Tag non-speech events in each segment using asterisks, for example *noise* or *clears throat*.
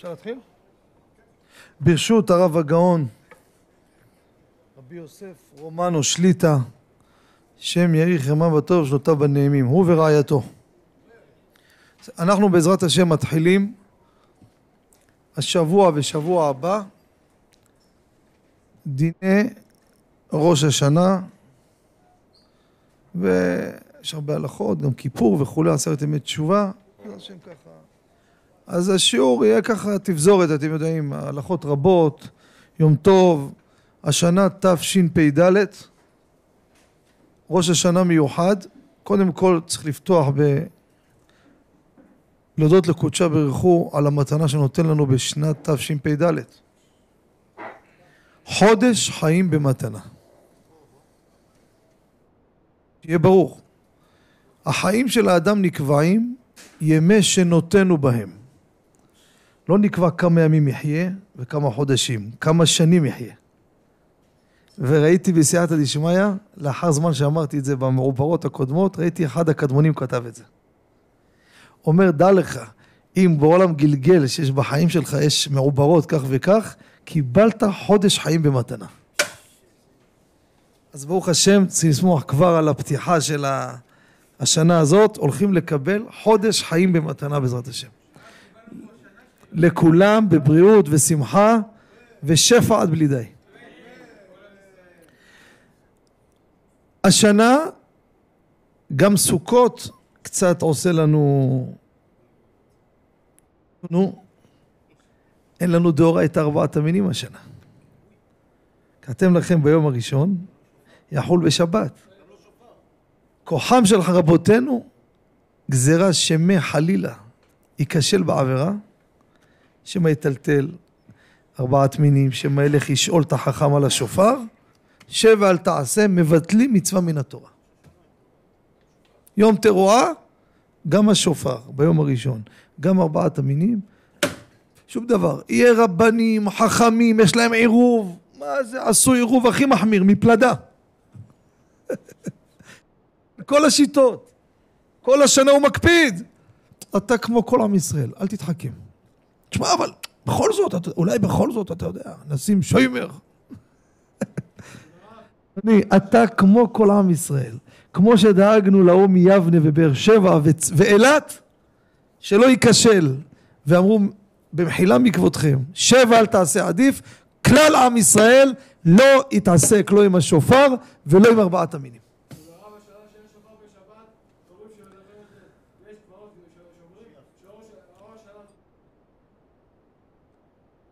אפשר להתחיל? ברשות הרב הגאון רבי יוסף רומנו שליטה שם יאריך ימיו הטוב שנותיו בנעימים הוא ורעייתו אנחנו בעזרת השם מתחילים השבוע ושבוע הבא דיני ראש השנה ויש הרבה הלכות, גם כיפור וכולי, עשרת ימי תשובה, השם ככה. אז השיעור יהיה ככה תפזורת, אתם יודעים, הלכות רבות, יום טוב, השנה תשפ"ד, ראש השנה מיוחד, קודם כל צריך לפתוח ב... להודות לקודשה ברכו על המתנה שנותן לנו בשנת תשפ"ד. חודש חיים במתנה. שיהיה ברור. החיים של האדם נקבעים ימי שנותנו בהם. לא נקבע כמה ימים יחיה וכמה חודשים, כמה שנים יחיה. וראיתי בסייעתא דשמיא, לאחר זמן שאמרתי את זה במעוברות הקודמות, ראיתי אחד הקדמונים כתב את זה. אומר, דע לך, אם בעולם גלגל שיש בחיים שלך יש מעוברות כך וכך, קיבלת חודש חיים במתנה. אז ברוך השם, צריכים לשמוח כבר על הפתיחה של השנה הזאת, הולכים לקבל חודש חיים במתנה בעזרת השם. לכולם בבריאות ושמחה ושפע עד בלי די. השנה גם סוכות קצת עושה לנו, נו, אין לנו דאורייתא ארבעת המינים השנה. כתב לכם ביום הראשון, יחול בשבת. כוחם של רבותינו, גזירה שמא חלילה ייכשל בעבירה, שמא יטלטל ארבעת מינים, שמא ילך ישאול את החכם על השופר, שב ואל תעשה, מבטלים מצווה מן התורה. יום תרועה, גם השופר ביום הראשון, גם ארבעת המינים, שום דבר. יהיה רבנים, חכמים, יש להם עירוב, מה זה, עשו עירוב הכי מחמיר, מפלדה. *laughs* כל השיטות. כל השנה הוא מקפיד. אתה כמו כל עם ישראל, אל תתחכם. תשמע, אבל בכל זאת, אתה, אולי בכל זאת, אתה יודע, נשים שיימר. אני, אתה כמו כל עם ישראל. כמו שדאגנו להוא מיבנה ובאר שבע ואילת, שלא ייכשל. ואמרו, במחילה מכבודכם, שבע אל תעשה עדיף, כלל עם ישראל לא יתעסק לא עם השופר ולא עם ארבעת המינים.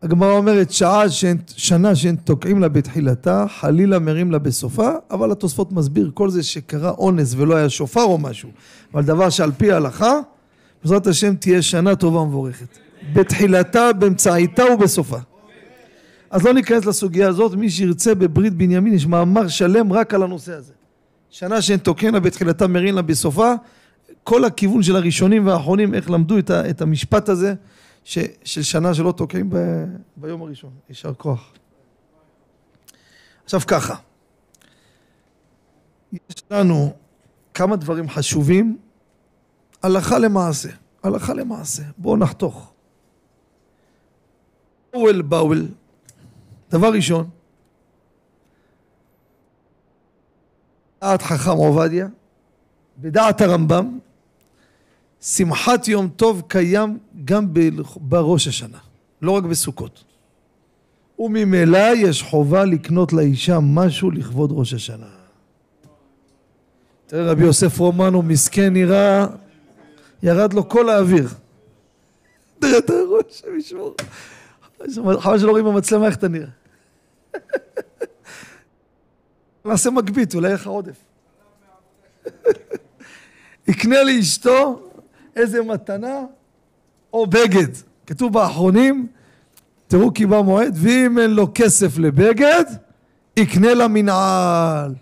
הגמרא אומרת שעה שאין, שנה שאין תוקעים לה בתחילתה, חלילה מרים לה בסופה, אבל התוספות מסביר כל זה שקרה אונס ולא היה שופר או משהו, אבל דבר שעל פי ההלכה, בעזרת השם תהיה שנה טובה ומבורכת. בתחילתה, באמצעיתה ובסופה. אז לא ניכנס לסוגיה הזאת, מי שירצה בברית בנימין יש מאמר שלם רק על הנושא הזה. שנה שאין תוקנה בתחילתה מרין לה בסופה, כל הכיוון של הראשונים והאחרונים איך למדו את, ה, את המשפט הזה ש, של שנה שלא תוקעים ב, ביום הראשון, יישר כוח. עכשיו ככה, יש לנו כמה דברים חשובים, הלכה למעשה, הלכה למעשה, בואו נחתוך. באוול באוול דבר ראשון, דעת חכם עובדיה, בדעת הרמב"ם, שמחת יום טוב קיים גם בראש השנה, לא רק בסוכות. וממילא יש חובה לקנות לאישה משהו לכבוד ראש השנה. תראה רבי יוסף רומנו מסכן נראה, ירד לו כל האוויר. תראה את הראש, השם ישמור. חבל שלא רואים במצלמה איך אתה נראה. נעשה מגבית, אולי יהיה לך עודף. יקנה לאשתו איזה מתנה או בגד. כתוב באחרונים, תראו כי בא מועד, ואם אין לו כסף לבגד, יקנה לה מנעל.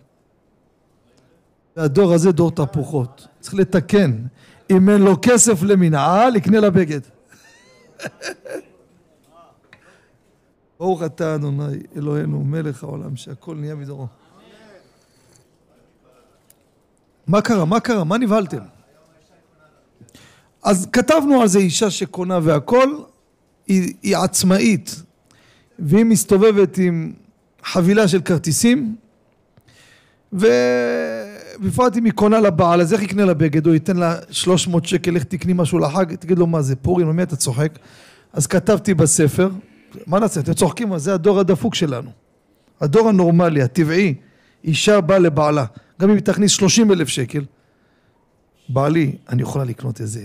והדור הזה דור תפוחות. צריך לתקן. אם אין לו כסף למנעל, יקנה לה בגד. *laughs* ברוך אתה אדוני אלוהינו מלך העולם שהכל נהיה בדורו. מה קרה? מה קרה? מה נבהלתם? אז כתבנו על זה אישה שקונה והכל, היא, היא עצמאית, והיא מסתובבת עם חבילה של כרטיסים, ובפרט אם היא קונה לבעל, אז איך יקנה לה בגד? הוא ייתן לה 300 שקל, לך תקני משהו לחג, תגיד לו מה זה, פורים, למי אתה צוחק? אז כתבתי בספר, מה נעשה, אתם צוחקים, זה הדור הדפוק שלנו. הדור הנורמלי, הטבעי, אישה באה לבעלה, גם אם היא תכניס 30 אלף שקל, בעלי, אני יכולה לקנות איזה,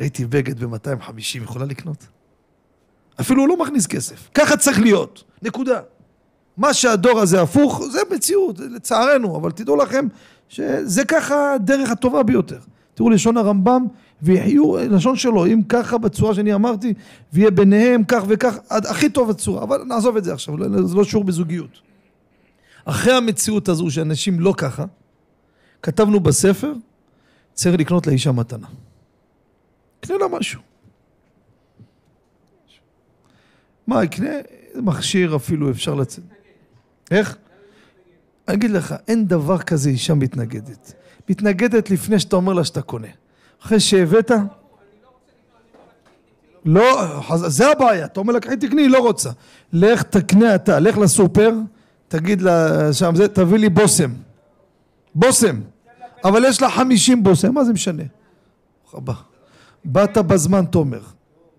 ראיתי בגד ב-250, יכולה לקנות? אפילו הוא לא מכניס כסף. ככה צריך להיות, נקודה. מה שהדור הזה הפוך, זה מציאות, לצערנו, אבל תדעו לכם שזה ככה הדרך הטובה ביותר. תראו לשון הרמב"ם, ויחיו, לשון שלו, אם ככה בצורה שאני אמרתי, ויהיה ביניהם כך וכך, הכי טוב הצורה, אבל נעזוב את זה עכשיו, זה לא שיעור בזוגיות. אחרי המציאות הזו שאנשים לא ככה, כתבנו בספר, צריך לקנות לאישה מתנה. קנה לה משהו. מה, יקנה מכשיר אפילו אפשר לצאת. איך? אגיד לך, אין דבר כזה אישה מתנגדת. מתנגדת לפני שאתה אומר לה שאתה קונה. אחרי שהבאת... לא, זה הבעיה, אתה אומר לה תקני, היא לא רוצה. לך תקנה אתה, לך לסופר, תגיד לה שם זה, תביא לי בושם. בושם. אבל יש לה חמישים בושם, מה זה משנה? באת בזמן תומר.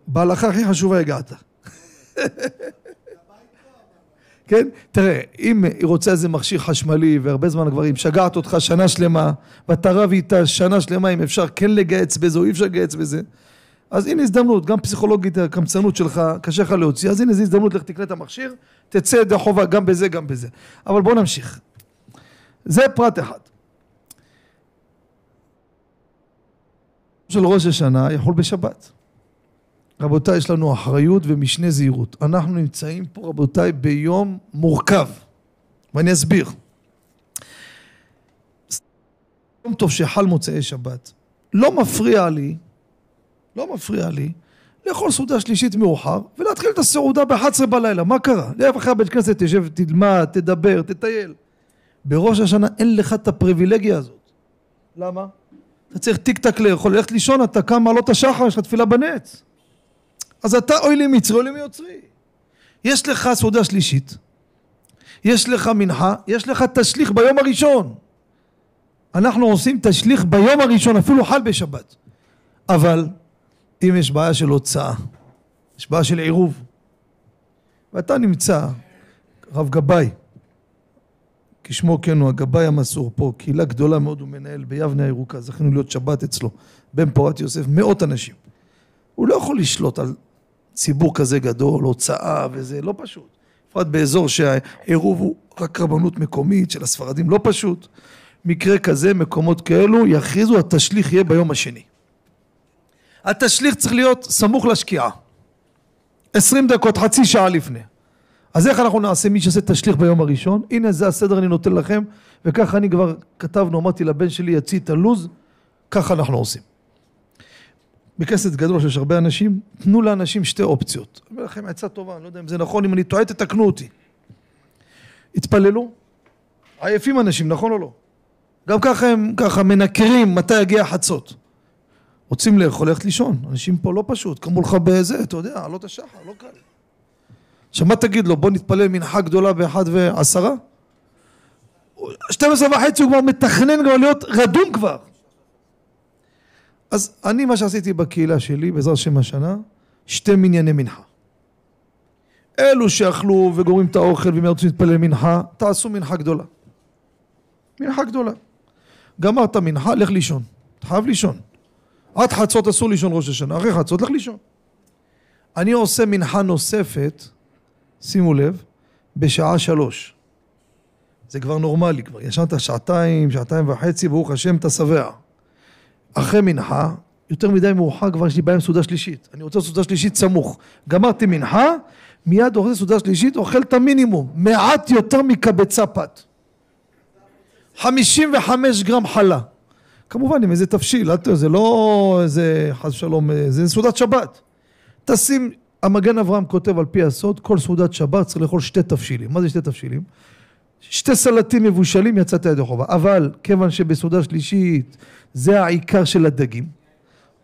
בהלכה הכי חשובה הגעת. כן? תראה, אם היא רוצה איזה מכשיר חשמלי והרבה זמן כבר היא משגעת אותך שנה שלמה ואתה רב איתה שנה שלמה אם אפשר כן לגייץ בזה או אי אפשר לגייץ בזה אז הנה הזדמנות, גם פסיכולוגית הקמצנות שלך, קשה לך להוציא, אז הנה זו הזדמנות, לך תקנה את המכשיר, תצא ידי חובה גם בזה, גם בזה. אבל בוא נמשיך. זה פרט אחד. של ראש השנה יכול בשבת. רבותיי, יש לנו אחריות ומשנה זהירות. אנחנו נמצאים פה, רבותיי, ביום מורכב, ואני אסביר. יום טוב שחל מוצאי שבת, לא מפריע לי, לא מפריע לי, לאכול סעודה שלישית מאוחר, ולהתחיל את הסעודה ב-11 בלילה, מה קרה? לך אחרי הבית כנסת, תשב, תלמד, תדבר, תטייל. בראש השנה אין לך את הפריבילגיה הזאת. למה? אתה צריך טיק טק לאכול, ללכת לישון, אתה קם מעלות השחר, יש לך תפילה בנץ. אז אתה אוי לי מצרי, אוי לי מיוצרי. יש לך סעודה שלישית, יש לך מנחה, יש לך תשליך ביום הראשון. אנחנו עושים תשליך ביום הראשון, אפילו חל בשבת. אבל אם יש בעיה של הוצאה, יש בעיה של עירוב, ואתה נמצא, רב גבאי, כשמו כן הוא הגבאי המסור פה, קהילה גדולה מאוד הוא מנהל ביבנה הירוקה, זכינו להיות שבת אצלו, בן פורת יוסף, מאות אנשים. הוא לא יכול לשלוט על ציבור כזה גדול, הוצאה וזה, לא פשוט. בפרט באזור שהעירוב הוא רק רבנות מקומית של הספרדים, לא פשוט. מקרה כזה, מקומות כאלו, יכריזו, התשליך יהיה ביום השני. התשליך צריך להיות סמוך לשקיעה. עשרים דקות, חצי שעה לפני. אז איך אנחנו נעשה מי שעושה תשליך ביום הראשון? הנה זה הסדר אני נותן לכם, וככה אני כבר כתבנו, אמרתי לבן שלי יציא את הלו"ז, ככה אנחנו עושים. בכסף גדול שיש הרבה אנשים, תנו לאנשים שתי אופציות. אני אומר לכם עצה טובה, אני לא יודע אם זה נכון, אם אני טועה תתקנו אותי. התפללו, עייפים אנשים, נכון או לא? גם ככה הם ככה מנקרים מתי יגיע חצות. רוצים לאכול, ללכת לישון. אנשים פה לא פשוט, קמו לך בזה, אתה יודע, עלות השחר, לא קל. עכשיו מה תגיד לו, בוא נתפלל מנחה גדולה באחד ועשרה? 12 וחצי הוא כבר מתכנן כבר להיות רדום כבר. אז אני מה שעשיתי בקהילה שלי, בעזרת השם השנה, שתי מנייני מנחה. אלו שאכלו וגורמים את האוכל והם רוצים להתפלל מנחה, תעשו מנחה גדולה. מנחה גדולה. גמרת מנחה, לך לישון. אתה חייב לישון. עד חצות אסור לישון ראש השנה, אחרי חצות לך לישון. אני עושה מנחה נוספת, שימו לב, בשעה שלוש. זה כבר נורמלי, כבר ישנת שעתיים, שעתיים וחצי, ברוך השם, אתה שבע. אחרי מנחה, יותר מדי מאוחר כבר יש לי בעיה עם סעודה שלישית. אני רוצה סעודה שלישית סמוך. גמרתי מנחה, מיד אוכל סעודה שלישית, אוכל את המינימום, מעט יותר מקבצה פת. 55 גרם חלה. כמובן עם איזה תבשיל, זה לא איזה חס ושלום, זה סעודת שבת. תשים, המגן אברהם כותב על פי הסוד, כל סעודת שבת צריך לאכול שתי תבשילים. מה זה שתי תבשילים? שתי סלטים מבושלים יצאת ידי חובה. אבל כיוון שבסעודה שלישית זה העיקר של הדגים,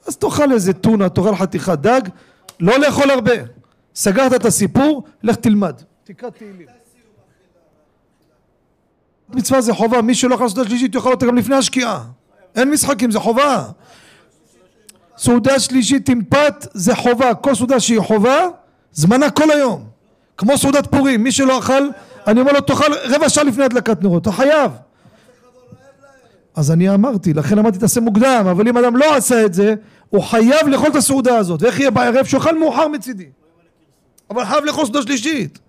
אז תאכל איזה טונה, תאכל חתיכת דג, לא לאכול הרבה. סגרת את הסיפור, לך תלמד. תקרא תהילים. מצווה זה חובה, מי שלא אכל סעודה שלישית יאכל אותה גם לפני השקיעה. אין משחקים, זה חובה. סעודה שלישית עם פת זה חובה, כל סעודה שהיא חובה, זמנה כל היום. כמו סעודת פורים, מי שלא אכל, אני אומר לו תאכל רבע שעה לפני הדלקת נרות, אתה חייב. אז אני אמרתי, לכן אמרתי תעשה מוקדם, אבל אם אדם לא עשה את זה, הוא חייב לאכול את הסעודה הזאת, ואיך יהיה בערב? שאוכל מאוחר מצידי. אבל חייב לאכול סעודה שלישית.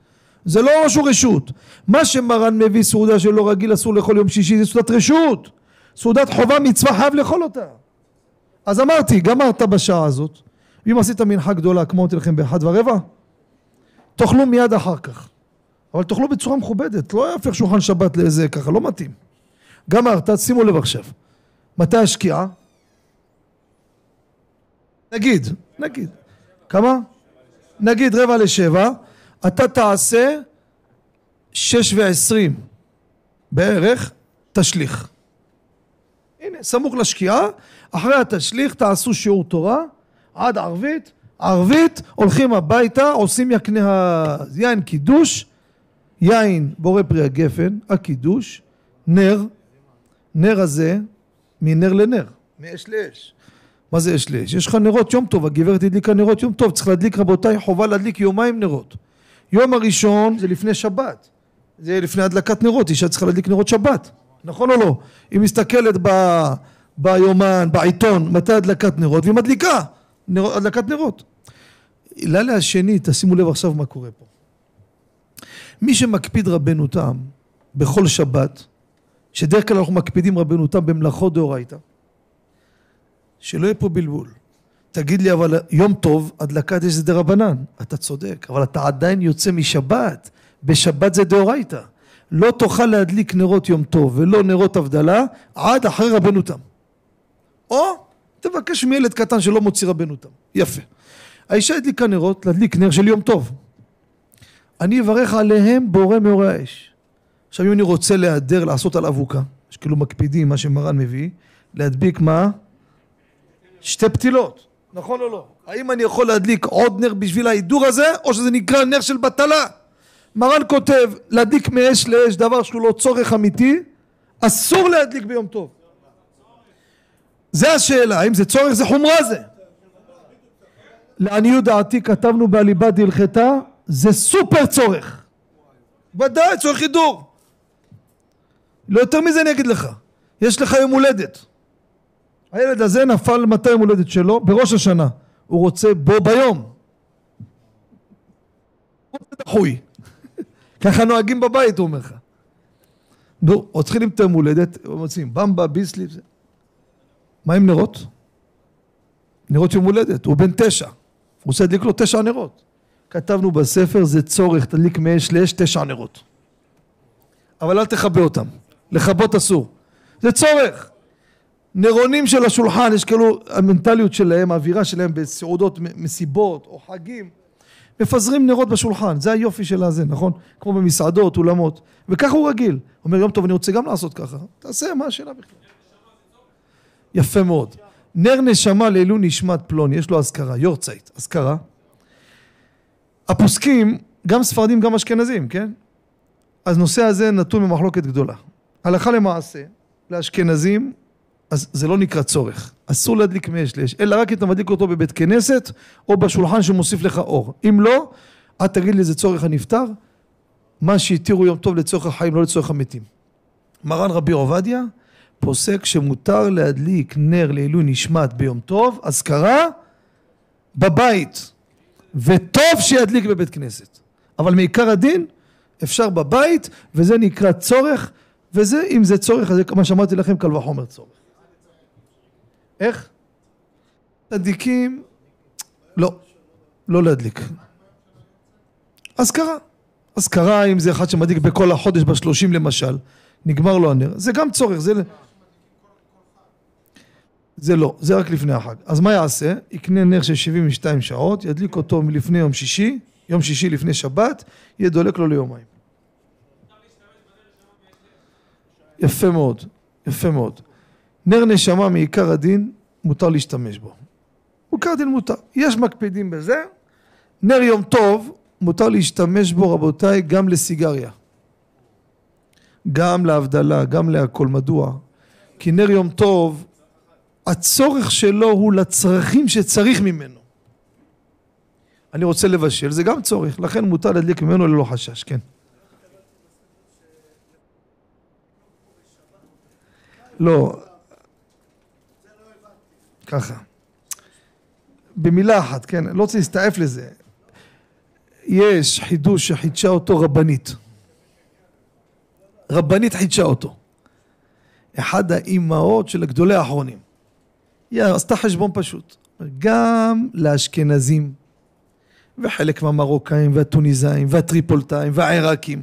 זה לא משהו רשות. מה שמרן מביא סעודה שלא רגיל אסור לאכול יום שישי זה סעודת רשות. סעודת חובה מצווה חייב לאכול אותה. אז אמרתי, גמרת בשעה הזאת, ואם עשית מנחה גדולה כמו אמרתי לכם באחד ורבע, תאכלו מיד אחר כך. אבל תאכלו בצורה מכובדת, לא יהפך שולחן שבת לאיזה ככה, לא מתאים. גמרת, שימו לב עכשיו. מתי השקיעה? נגיד, נגיד. כמה? נגיד רבע לשבע, אתה תעשה שש ועשרים בערך, תשליך. הנה, סמוך לשקיעה, אחרי התשליך תעשו שיעור תורה עד ערבית, ערבית, הולכים הביתה, עושים יקנה היין קידוש, יין בורא פרי הגפן, הקידוש, נר, נר הזה מנר לנר, מאש לאש. מה זה אש לאש? יש לך נרות יום טוב, הגברת הדליקה נרות יום טוב, צריך להדליק רבותיי, חובה להדליק יומיים נרות. יום הראשון זה לפני שבת, זה לפני הדלקת נרות, אישה צריכה להדליק נרות שבת, נכון או לא? היא מסתכלת ב, ביומן, בעיתון, מתי הדלקת נרות, והיא מדליקה נר, הדלקת נרות. לילה השני, תשימו לב עכשיו מה קורה פה. מי שמקפיד רבנו תם בכל שבת, שדרך כלל אנחנו מקפידים רבנו תם במלאכות דאורייתא, שלא יהיה פה בלבול. תגיד לי, אבל יום טוב, הדלקת יש דה רבנן. אתה צודק, אבל אתה עדיין יוצא משבת. בשבת זה דאורייתא. לא תוכל להדליק נרות יום טוב ולא נרות הבדלה עד אחרי רבנו תם. או תבקש מילד קטן שלא מוציא רבנו תם. יפה. האישה הדליקה נרות, להדליק נר של יום טוב. אני אברך עליהם בורא מאורי האש. עכשיו אם אני רוצה להיעדר לעשות על אבוקה, שכאילו מקפידים מה שמרן מביא, להדביק מה? שתי פתילות, נכון או לא? האם אני יכול להדליק עוד נר בשביל ההידור הזה, או שזה נקרא נר של בטלה? מרן כותב, להדליק מאש לאש דבר שהוא לא צורך אמיתי, אסור להדליק ביום טוב. זה השאלה, האם זה צורך? זה חומרה זה. לעניות דעתי כתבנו בעליבא דהלכתה, זה סופר צורך. ודאי, צורך הידור. לא יותר מזה אני אגיד לך. יש לך יום הולדת. הילד הזה נפל מתי יום הולדת שלו? בראש השנה. הוא רוצה בו ביום. הוא רוצה דחוי. ככה נוהגים בבית, הוא אומר לך. נו, צריכים את היום הולדת, מוצאים במבה, ביסלי, זה. מה עם נרות? נרות יום הולדת, הוא בן תשע. הוא רוצה להדליק לו תשע נרות. כתבנו בספר, זה צורך, תדליק מאש לאש תשע נרות. אבל אל תכבה אותם. לכבות אסור. זה צורך. נרונים של השולחן, יש כאילו המנטליות שלהם, האווירה שלהם בסעודות, מסיבות או חגים, מפזרים נרות בשולחן, זה היופי של הזה, נכון? כמו במסעדות, אולמות, וככה הוא רגיל. אומר יום טוב אני רוצה גם לעשות ככה, תעשה, מה השאלה בכלל? יפה מאוד. נר נשמה לעילוי נשמת פלוני, יש לו אזכרה, יורצייט, אזכרה. הפוסקים, גם ספרדים גם אשכנזים, כן? אז נושא הזה נתון במחלוקת גדולה. הלכה למעשה, לאשכנזים אז זה לא נקרא צורך. אסור להדליק מאש לאש, אלא רק אם אתה מדליק אותו בבית כנסת או בשולחן שמוסיף לך אור. אם לא, אל תגיד לי זה צורך הנפטר, מה שהתירו יום טוב לצורך החיים, לא לצורך המתים. מרן רבי עובדיה פוסק שמותר להדליק נר לעילוי נשמת ביום טוב, אזכרה, בבית. וטוב שידליק בבית כנסת. אבל מעיקר הדין, אפשר בבית, וזה נקרא צורך, וזה, אם זה צורך, אז זה כמו שאמרתי לכם, קל וחומר צורך. איך? צדיקים, לא, לא להדליק. אזכרה. אזכרה אם זה אחד שמדליק בכל החודש בשלושים למשל, נגמר לו הנר, זה גם צורך, זה... זה לא, זה רק לפני החג. אז מה יעשה? יקנה נר של 72 שעות, ידליק אותו מלפני יום שישי, יום שישי לפני שבת, יהיה דולק לו ליומיים. יפה מאוד, יפה מאוד. נר נשמה מעיקר הדין, מותר להשתמש בו. מעיקר הדין מותר. יש מקפידים בזה, נר יום טוב, מותר להשתמש בו רבותיי גם לסיגריה. גם להבדלה, גם להכל. מדוע? כי נר יום טוב, הצורך שלו הוא לצרכים שצריך ממנו. אני רוצה לבשל, זה גם צורך, לכן מותר להדליק ממנו ללא חשש, כן. לא, ככה. במילה אחת, כן, לא רוצה להסתעף לזה. יש חידוש שחידשה אותו רבנית. רבנית חידשה אותו. אחד האימהות של גדולי האחרונים. היא עשתה חשבון פשוט. גם לאשכנזים, וחלק מהמרוקאים והטוניסאים והטריפולטאים והעיראקים.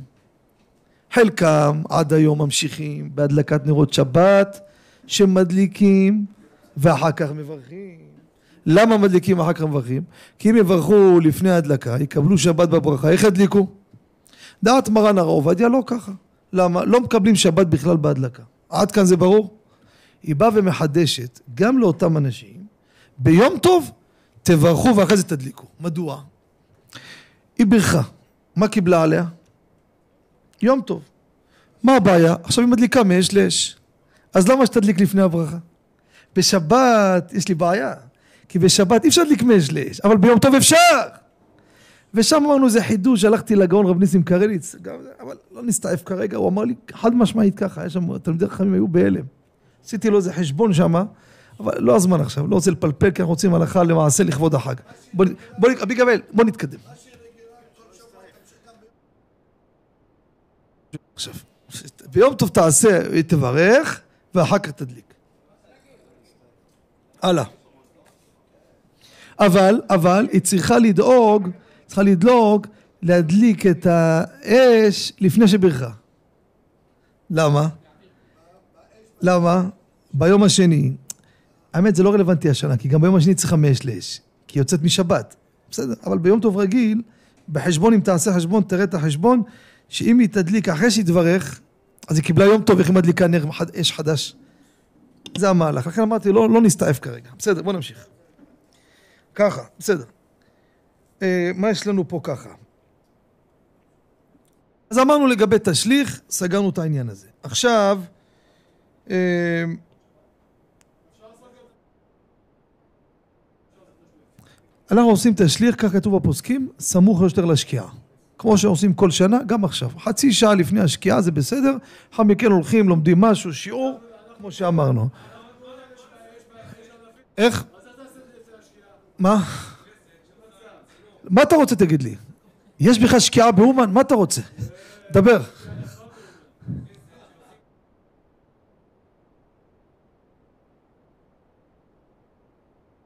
חלקם עד היום ממשיכים בהדלקת נרות שבת שמדליקים ואחר כך מברכים. למה מדליקים ואחר כך מברכים? כי אם יברכו לפני ההדלקה, יקבלו שבת בברכה, איך ידליקו? דעת מרן הרב עובדיה לא ככה. למה? לא מקבלים שבת בכלל בהדלקה. עד כאן זה ברור? היא באה ומחדשת גם לאותם אנשים, ביום טוב תברכו ואחרי זה תדליקו. מדוע? היא בירכה. מה קיבלה עליה? יום טוב. מה הבעיה? עכשיו היא מדליקה מאש לאש. אז למה שתדליק לפני הברכה? בשבת יש לי בעיה. כי בשבת אי אפשר מאש לאש, אבל ביום טוב אפשר! ושם אמרנו זה חידוש, הלכתי לגאון רב ניסים קרליץ, אבל לא נסתעף כרגע, הוא אמר לי חד משמעית ככה, היה שם, תלמידי חכמים היו בהלם. עשיתי לו איזה חשבון שמה, אבל לא הזמן עכשיו, לא רוצה לפלפל, כי אנחנו רוצים הלכה למעשה לכבוד החג. בוא, בוא, אבי גבל, בוא נתקדם. עכשיו, ביום טוב תעשה, תברך, ואחר כך תדליק. הלאה. אבל, אבל, היא צריכה לדאוג, צריכה לדלוג, להדליק את האש לפני שבירכה. למה? למה? ביום השני, האמת זה לא רלוונטי השנה, כי גם ביום השני צריכה מאש לאש, כי היא יוצאת משבת. בסדר, אבל ביום טוב רגיל, בחשבון, אם תעשה חשבון, תראה את החשבון, שאם היא תדליק אחרי שהיא תברך, אז היא קיבלה יום טוב, איך היא מדליקה נר אש חדש. זה המהלך. לכן אמרתי, לא, לא נסתעף כרגע. בסדר, בוא נמשיך. ככה, בסדר. אה, מה יש לנו פה ככה? אז אמרנו לגבי תשליך, סגרנו את העניין הזה. עכשיו, אה, אנחנו עושים תשליך, כך כתוב בפוסקים, סמוך יותר לשקיעה. כמו שעושים כל שנה, גם עכשיו. חצי שעה לפני השקיעה זה בסדר, לאחר מכן הולכים, לומדים משהו, שיעור, כמו שאמרנו. איך? מה? מה אתה רוצה תגיד לי? יש בכלל שקיעה באומן? מה אתה רוצה? דבר.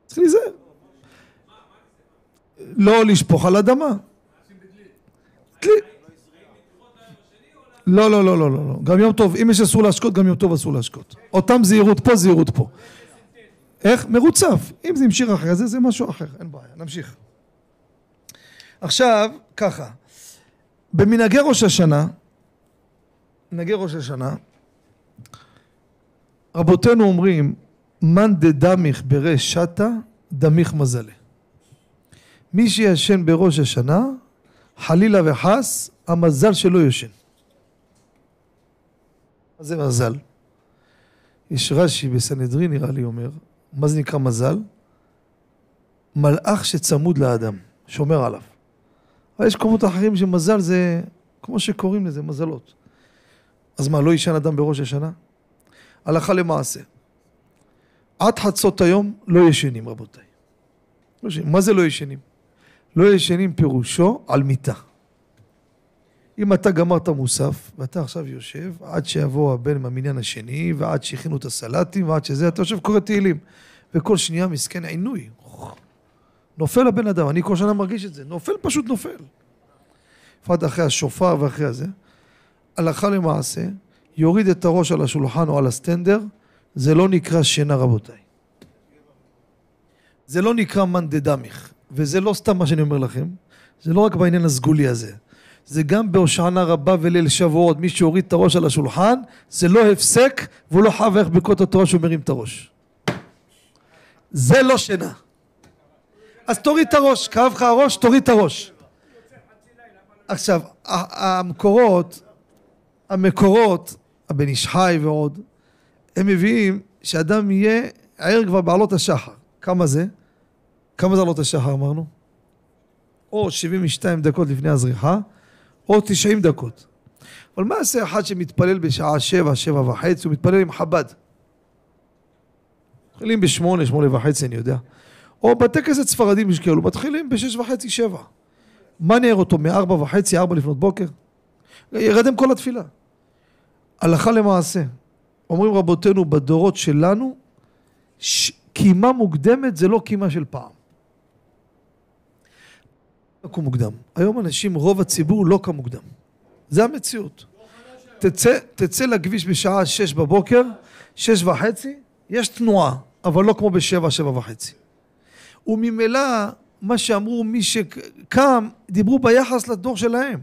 צריך להיזהר. לא לשפוך על אדמה. לא, לא, לא, לא, לא, גם יום טוב, אם יש אסור להשקות, גם יום טוב אסור להשקות. אותם זהירות פה, זהירות פה. איך? מרוצף. אם זה המשיך אחרי זה, זה משהו אחר, אין בעיה, נמשיך. עכשיו, ככה, במנהגי ראש השנה, מנהגי ראש השנה, רבותינו אומרים, מאן דדמיך ברש שתה, דמיך מזלה. מי שישן בראש השנה, חלילה וחס, המזל שלו יושן. מה זה מזל? יש רש"י בסנהדרין נראה לי אומר, מה זה נקרא מזל? מלאך שצמוד לאדם, שומר עליו. אבל יש קומות אחרים שמזל זה, כמו שקוראים לזה, מזלות. אז מה, לא יישן אדם בראש השנה? הלכה למעשה. עד חצות היום לא ישנים רבותיי. לא ישנים. מה זה לא ישנים? לא ישנים פירושו על מיטה. אם אתה גמרת מוסף, ואתה עכשיו יושב, עד שיבוא הבן מהמניין השני, ועד שהכינו את הסלטים, ועד שזה, אתה יושב קורא תהילים. וכל שנייה מסכן עינוי. נופל הבן אדם, אני כל שנה מרגיש את זה. נופל פשוט נופל. בפרט אחרי השופר ואחרי הזה. הלכה למעשה, יוריד את הראש על השולחן או על הסטנדר, זה לא נקרא שינה רבותיי. זה לא נקרא מאן דדמיך, וזה לא סתם מה שאני אומר לכם, זה לא רק בעניין הסגולי הזה. זה גם בהושענא רבה וליל שבועות, מי שהוריד את הראש על השולחן, זה לא הפסק והוא לא חייב איך ברכות התורה שהוא מרים את הראש. זה לא שינה. אז תוריד את הראש, כאב לך הראש, תוריד את הראש. עכשיו, המקורות, המקורות, הבן איש חי ועוד, הם מביאים שאדם יהיה ער כבר בעלות השחר. כמה זה? כמה זה עלות השחר אמרנו? או 72 דקות לפני הזריחה, או 90 דקות. אבל מה עושה אחד שמתפלל בשעה 7, 7 וחצי, הוא מתפלל עם חב"ד. מתחילים בשמונה, שמונה וחצי, אני יודע. או בתי כנסת ספרדים יש כאלו, מתחילים בשש וחצי, שבע. מה נער אותו מארבע וחצי, ארבע לפנות בוקר? ירדם כל התפילה. הלכה למעשה. אומרים רבותינו בדורות שלנו, ש... קימה מוקדמת זה לא קימה של פעם. לקום מוקדם. היום אנשים, רוב הציבור לא קם מוקדם. זה המציאות. תצא, תצא לכביש בשעה שש בבוקר, שש וחצי, יש תנועה, אבל לא כמו בשבע, שבע וחצי. וממילא, מה שאמרו מי שקם, דיברו ביחס לדור שלהם.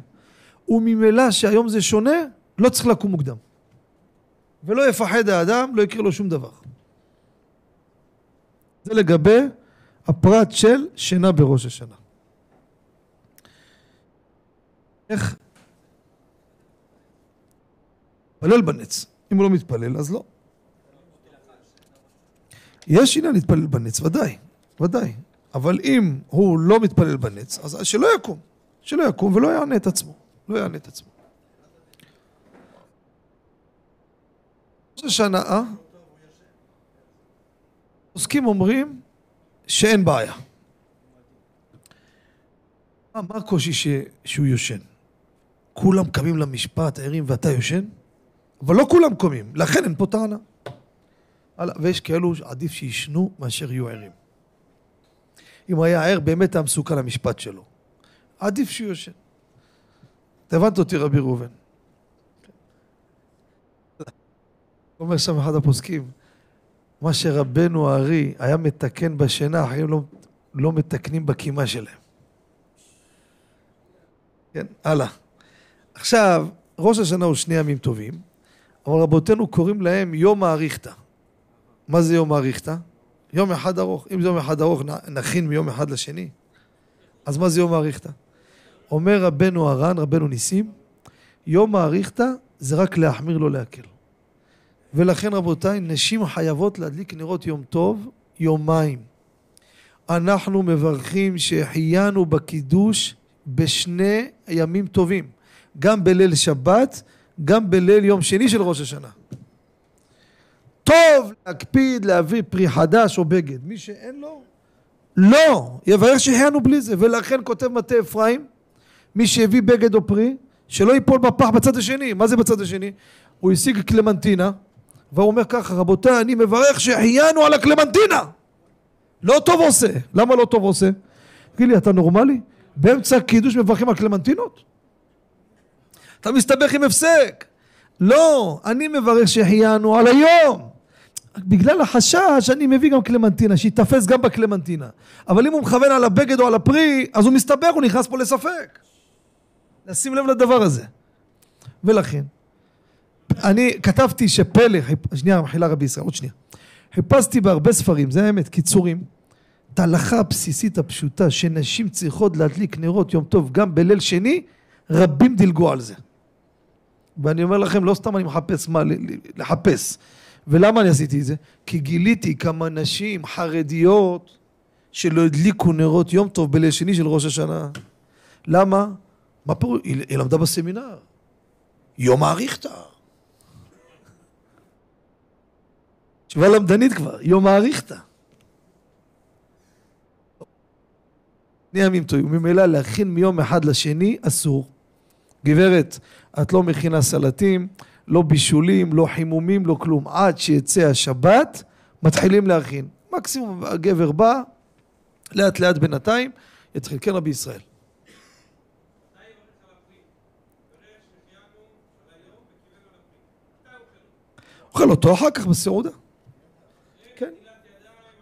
וממילא שהיום זה שונה, לא צריך לקום מוקדם. ולא יפחד האדם, לא יקרה לו שום דבר. זה לגבי הפרט של שינה בראש השנה. איך? מתפלל בנץ. אם הוא לא מתפלל, אז לא. יש עניין להתפלל בנץ, ודאי, ודאי. אבל אם הוא לא מתפלל בנץ, אז שלא יקום. שלא יקום ולא יענה את עצמו. לא יענה את עצמו. ראש השנה, אה? עוסקים אומרים שאין בעיה. מה, הקושי שהוא יושן? כולם קמים למשפט, ערים ואתה יושן? אבל לא כולם קומים, לכן אין פה טענה. ויש כאלו שעדיף שישנו מאשר יהיו ערים. אם היה ער, באמת היה מסוכן למשפט שלו. עדיף שהוא יושן. אתה הבנת אותי, רבי ראובן. אומר שם אחד הפוסקים, מה שרבנו הארי היה מתקן בשינה, אחרים לא, לא מתקנים בקימה שלהם. כן, הלאה. עכשיו, ראש השנה הוא שני ימים טובים, אבל רבותינו קוראים להם יום האריכתא. מה זה יום האריכתא? יום אחד ארוך. אם זה יום אחד ארוך, נכין מיום אחד לשני. אז מה זה יום האריכתא? אומר רבנו הר"ן, רבנו ניסים, יום האריכתא זה רק להחמיר, לא להקל. ולכן רבותיי, נשים חייבות להדליק נרות יום טוב יומיים. אנחנו מברכים שהחיינו בקידוש בשני ימים טובים, גם בליל שבת, גם בליל יום שני של ראש השנה. טוב להקפיד להביא פרי חדש או בגד. מי שאין לו, לא, יברך שהחיינו בלי זה. ולכן כותב מטה אפרים, מי שהביא בגד או פרי, שלא ייפול בפח בצד השני. מה זה בצד השני? הוא השיג קלמנטינה, והוא אומר ככה, רבותיי, אני מברך שהחיינו על הקלמנטינה. לא טוב עושה. למה לא טוב עושה? תגיד לי, אתה נורמלי? באמצע הקידוש מברכים על קלמנטינות? אתה מסתבך עם הפסק. לא, אני מברך שהחיינו על היום. בגלל החשש אני מביא גם קלמנטינה, שיתפס גם בקלמנטינה. אבל אם הוא מכוון על הבגד או על הפרי, אז הוא מסתבך, הוא נכנס פה לספק. לשים לב לדבר הזה. ולכן, אני כתבתי שפלא, שנייה, מחילה רבי ישראל, עוד שנייה. חיפשתי בהרבה ספרים, זה האמת, קיצורים. את ההלכה הבסיסית הפשוטה שנשים צריכות להדליק נרות יום טוב גם בליל שני, רבים דילגו על זה. ואני אומר לכם, לא סתם אני מחפש מה לחפש. ולמה אני עשיתי את זה? כי גיליתי כמה נשים חרדיות שלא הדליקו נרות יום טוב בליל שני של ראש השנה. למה? מה פירוש? היא, היא למדה בסמינר. יום האריכתא. תשובה למדנית כבר, יום האריכתא. שני ימים טובים, ממילא להכין מיום אחד לשני אסור. גברת, את לא מכינה סלטים, לא בישולים, לא חימומים, לא כלום. עד שיצא השבת, מתחילים להכין. מקסימום הגבר בא, לאט לאט בינתיים, יתחיל. כן רבי ישראל. אוכל אותו אחר כך בסעודה. כן.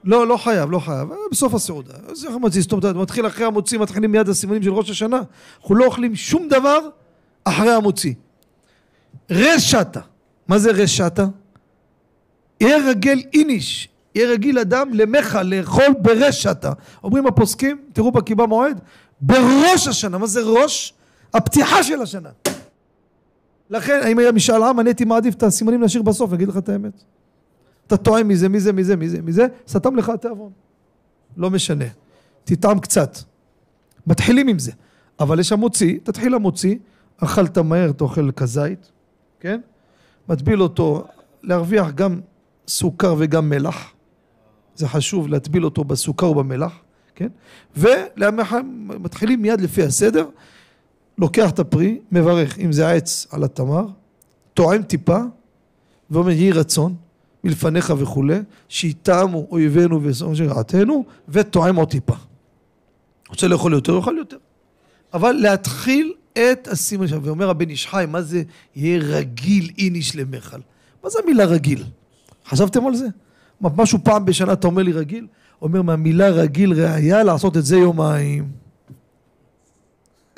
לא, לא חייב, לא חייב. בסוף הסעודה. אומרת, מתחיל אחרי המוציא, מתחילים מיד הסימנים של ראש השנה. אנחנו לא אוכלים שום דבר אחרי המוציא. רשתה. מה זה רשתה? יהיה רגל איניש. יהיה רגיל אדם למחה, לאכול ברשתה. אומרים הפוסקים, תראו בקיבה מועד, בראש השנה. מה זה ראש? הפתיחה של השנה. לכן, אם היה משאל עם, אני הייתי מעדיף את הסימנים להשאיר בסוף, אגיד לך את האמת. אתה טועם מזה, מזה, מזה, מזה, מזה, סתם לך התיאבון. לא משנה. תטעם קצת. מתחילים עם זה. אבל יש המוציא, תתחיל המוציא, אכלת מהר, אתה אוכל כזית, כן? מטביל אותו, להרוויח גם סוכר וגם מלח. זה חשוב להטביל אותו בסוכר ובמלח, כן? ומתחילים מיד לפי הסדר, לוקח את הפרי, מברך, אם זה עץ על התמר, טועם טיפה, ואומר יהי רצון מלפניך וכולי, שיטעמו אויבינו ושונאי שרעתנו, וטועם עוד טיפה. רוצה לאכול יותר, יאכל יותר. אבל להתחיל את הסימן שם, ואומר הבן איש חי, מה זה יהיה רגיל איניש למכל? מה זה המילה רגיל? חשבתם על זה? משהו פעם בשנה אתה אומר לי רגיל? אומר מהמילה רגיל ראייה לעשות את זה יומיים.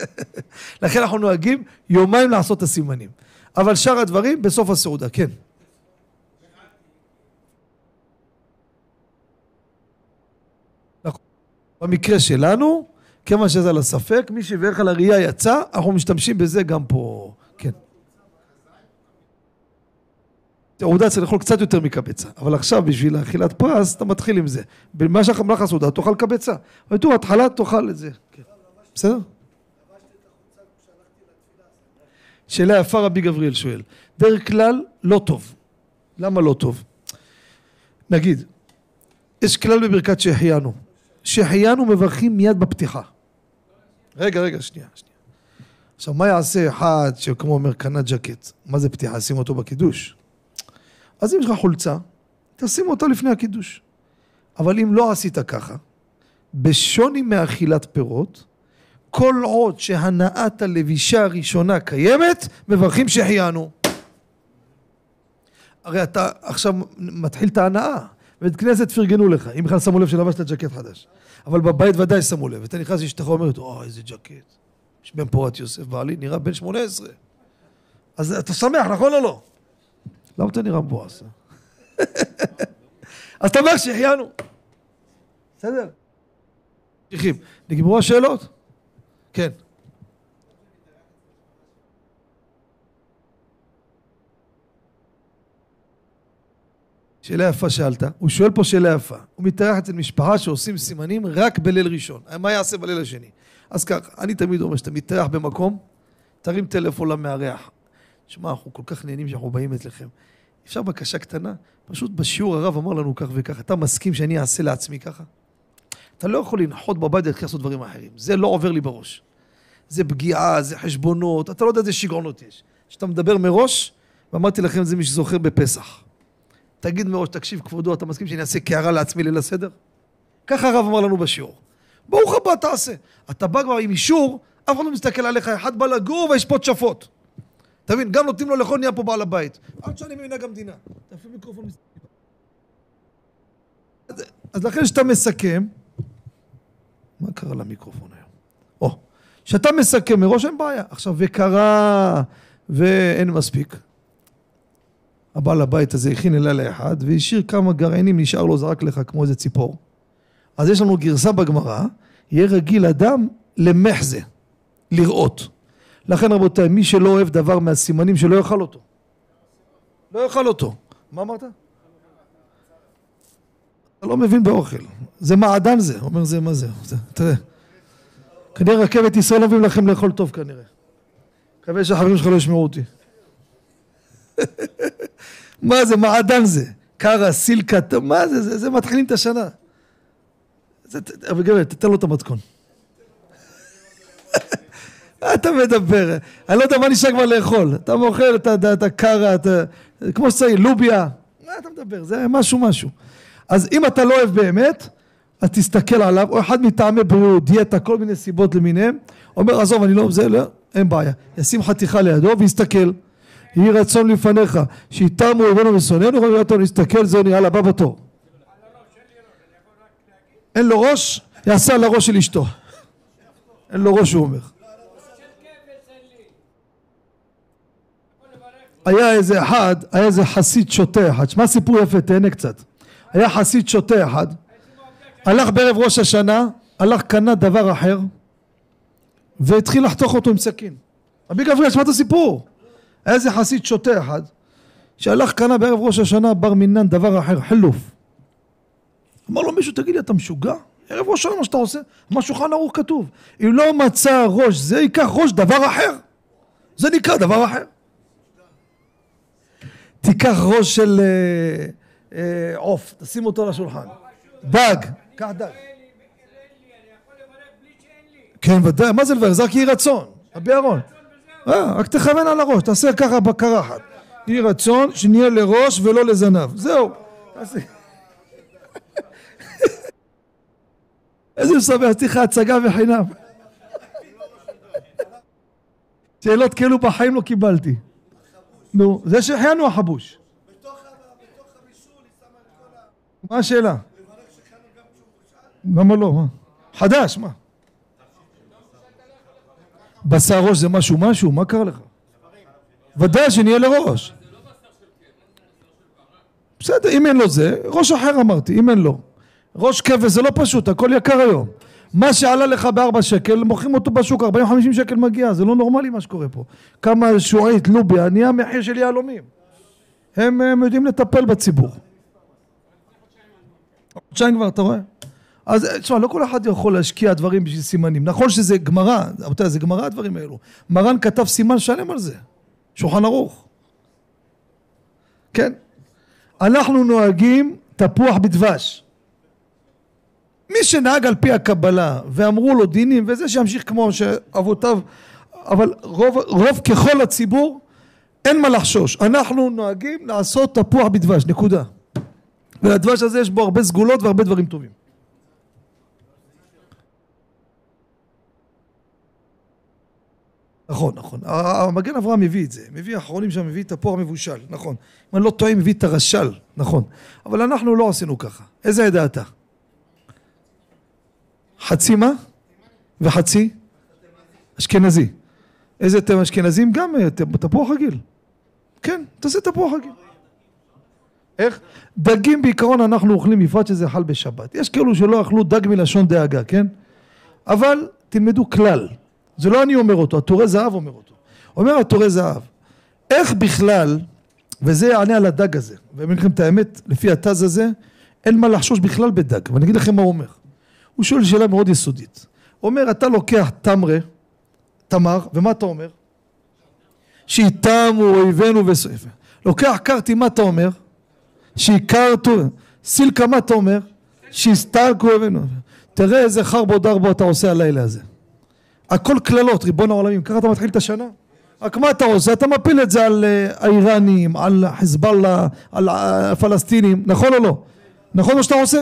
*laughs* לכן אנחנו נוהגים יומיים לעשות את הסימנים. אבל שאר הדברים בסוף הסעודה, כן. נכון. במקרה שלנו, כיוון שזה על הספק, מי שיברך על הראייה יצא, אנחנו משתמשים בזה גם פה, כן. תעודה צריך לאכול קצת יותר מקבצה, אבל עכשיו בשביל אכילת פרס אתה מתחיל עם זה. במה במהלך הסעודה תאכל קבצה, אבל תראו, התחלה תאכל את זה. בסדר? שאלה יפה רבי גבריאל שואל. דרך כלל לא טוב. למה לא טוב? נגיד, יש כלל בברכת שהחיינו. שהחיינו מברכים מיד בפתיחה. רגע, רגע, שנייה, שנייה. עכשיו, מה יעשה אחד שכמו אומר קנה ג'קט? מה זה פתיחה? שים אותו בקידוש. אז אם יש לך חולצה, תשים אותה לפני הקידוש. אבל אם לא עשית ככה, בשוני מאכילת פירות, כל עוד שהנעת הלבישה הראשונה קיימת, מברכים שהחיינו. הרי אתה עכשיו מתחיל את ההנאה. בבית כנסת פרגנו לך, אם בכלל שמו לב שלבשת ג'קט חדש. אבל בבית ודאי שמו לב. אתה נכנס לאשתך ואומרת, או, איזה ג'קט. יש בן פורת יוסף בעלי, נראה בן שמונה עשרה. אז אתה שמח, נכון או לא? למה אתה נראה מבואס? אז אתה אומר שהחיינו. בסדר? נגמרו השאלות? כן. שאלה יפה שאלת, הוא שואל פה שאלה יפה, הוא מתארח אצל משפחה שעושים סימנים רק בליל ראשון, מה יעשה בליל השני? אז ככה, אני תמיד אומר שאתה מתארח במקום, תרים טלפון למארח, שמע, אנחנו כל כך נהנים שאנחנו באים אצלכם, אפשר בקשה קטנה? פשוט בשיעור הרב אמר לנו כך וכך, אתה מסכים שאני אעשה לעצמי ככה? אתה לא יכול לנחות בבית ולהתחיל לעשות דברים אחרים, זה לא עובר לי בראש. זה פגיעה, זה חשבונות, אתה לא יודע איזה שיגעונות יש. כשאתה מדבר מראש, ואמרתי לכם את זה מי שזוכר בפסח. תגיד מראש, תקשיב כבודו, אתה מסכים שאני אעשה קערה לעצמי ליל הסדר? ככה הרב אמר לנו בשיעור. ברוך הבא, תעשה. אתה בא כבר עם אישור, אף אחד לא מסתכל עליך, אחד בא לגור ויש תשפות. אתה מבין? גם נותנים לו לאכול נהיה פה בעל הבית. עד שאני מנהג המדינה. תפעיל מיקרופון אז לכן כשאתה מסכם, מה קרה למיקרופון היום? או, כשאתה מסכם מראש אין בעיה. עכשיו, וקרה ואין מספיק. הבעל הבית הזה הכין אלה לאחד והשאיר כמה גרעינים, נשאר לו זרק לך כמו איזה ציפור. אז יש לנו גרסה בגמרא, יהיה רגיל אדם למחזה, לראות. לכן רבותיי, מי שלא אוהב דבר מהסימנים שלא יאכל אותו. לא יאכל אותו. מה אמרת? אתה לא מבין באוכל. זה מעדן זה. אומר זה מה זה. תראה. כנראה רכבת ישראל לא מביאים לכם לאכול טוב כנראה. מקווה שהחברים שלך לא ישמעו אותי. *laughs* מה זה, מעדן זה. קרה, סילקה, מה זה, זה, זה מתחילים את השנה. אבל גבר, תתן לו את המתכון. *laughs* אתה מדבר? אני לא יודע מה נשאר כבר לאכול. אתה מוכר את הקרה, כמו שצריך, לוביה. מה אתה מדבר? זה משהו משהו. אז אם אתה לא אוהב באמת, אז תסתכל עליו, או אחד מטעמי בריאות, דיאטה, כל מיני סיבות למיניהם, אומר עזוב אני לא, זה לא, אין בעיה, ישים חתיכה לידו ויסתכל, יהי רצון לפניך, שיתמו אויבינו ושונאינו, ואומר אותו, נסתכל זה נראה לבא בתור. אין לו ראש, יעשה על הראש של אשתו. אין לו ראש הוא אומר. היה איזה אחד, היה איזה חסיד שוטה אחד, שמע סיפור יפה, תהנה קצת. היה חסיד שוטה אחד, הלך בערב ראש השנה, הלך קנה דבר אחר, והתחיל לחתוך אותו עם סכין. רבי גבריאל, שמע את הסיפור. היה איזה חסיד שוטה אחד, שהלך קנה בערב ראש השנה בר מינן דבר אחר, חילוף. אמר לו מישהו, תגיד לי, אתה משוגע? ערב ראש השנה מה שאתה עושה? מה שולחן ערוך כתוב. אם לא מצא ראש זה, ייקח ראש דבר אחר. זה נקרא דבר אחר. תיקח ראש של אה, אה, עוף, תשים אותו על השולחן. דג, קח דג. כן, ודאי, מה זה לברך? זה רק יהי רצון, רבי אהרון. אה, רק תכוון על הראש, תעשה ככה בקרחת. יהי רצון שנהיה לראש ולא לזנב. זהו. *laughs* איזה משמח, צריך הצגה בחינם. שאלות כאלו בחיים לא קיבלתי. נו, זה שהחיינו החבוש. מה השאלה? למה לא? חדש, מה? בשר ראש זה משהו משהו? מה קרה לך? ודאי שנהיה לראש. בסדר, אם אין לו זה, ראש אחר אמרתי, אם אין לו. ראש כבש זה לא פשוט, הכל יקר היום. מה שעלה לך בארבע שקל, מוכרים אותו בשוק, 40-50 שקל מגיע, זה לא נורמלי מה שקורה פה. כמה שועית לוביה, נהיה מחיר של יהלומים. הם, הם יודעים לטפל בציבור. חודשיים כבר, אתה רואה? אז תשמע, לא כל אחד יכול להשקיע דברים בשביל סימנים. נכון שזה גמרא, רבותיי, זה גמרא הדברים האלו. מרן כתב סימן שלם על זה. שולחן ערוך. כן. אנחנו נוהגים תפוח בדבש. מי שנהג על פי הקבלה ואמרו לו דינים וזה שימשיך כמו שאבותיו אבל רוב, רוב ככל הציבור אין מה לחשוש אנחנו נוהגים לעשות תפוח בדבש נקודה ולדבש הזה יש בו הרבה סגולות והרבה דברים טובים נכון נכון המגן אברהם מביא את זה מביא האחרונים שם מביא תפוח מבושל נכון אם אני לא טועה מביא את הרשל נכון אבל אנחנו לא עשינו ככה איזה עדה אתה? חצי מה? וחצי? אשכנזי. איזה אתם אשכנזים? גם אה, תפוח רגיל. כן, תעשה תפוח רגיל. איך? דגים בעיקרון אנחנו אוכלים בפרט שזה חל בשבת. יש כאלו שלא אכלו דג מלשון דאגה, כן? אבל תלמדו כלל. זה לא אני אומר אותו, התורי זהב אומר אותו. אומר התורי זהב, איך בכלל, וזה יענה על הדג הזה, ואני אגיד לכם את האמת, לפי התז הזה, אין מה לחשוש בכלל בדג, ואני אגיד לכם מה הוא אומר. הוא שואל שאלה מאוד יסודית. הוא אומר, אתה לוקח תמרה, תמר, ומה אתה אומר? שאיתמו אויבינו וסויפה. לוקח קרתי, מה אתה אומר? שהכרתו, סילקה, מה אתה אומר? שהסתלקו אויבינו. תראה איזה חרבו דרבו אתה עושה הלילה הזה. הכל קללות, ריבון העולמים, ככה אתה מתחיל את השנה? רק מה אתה עושה? אתה מפיל את זה על אה, האיראנים, על חיזבאללה, על הפלסטינים, נכון או לא? נכון מה שאתה עושה?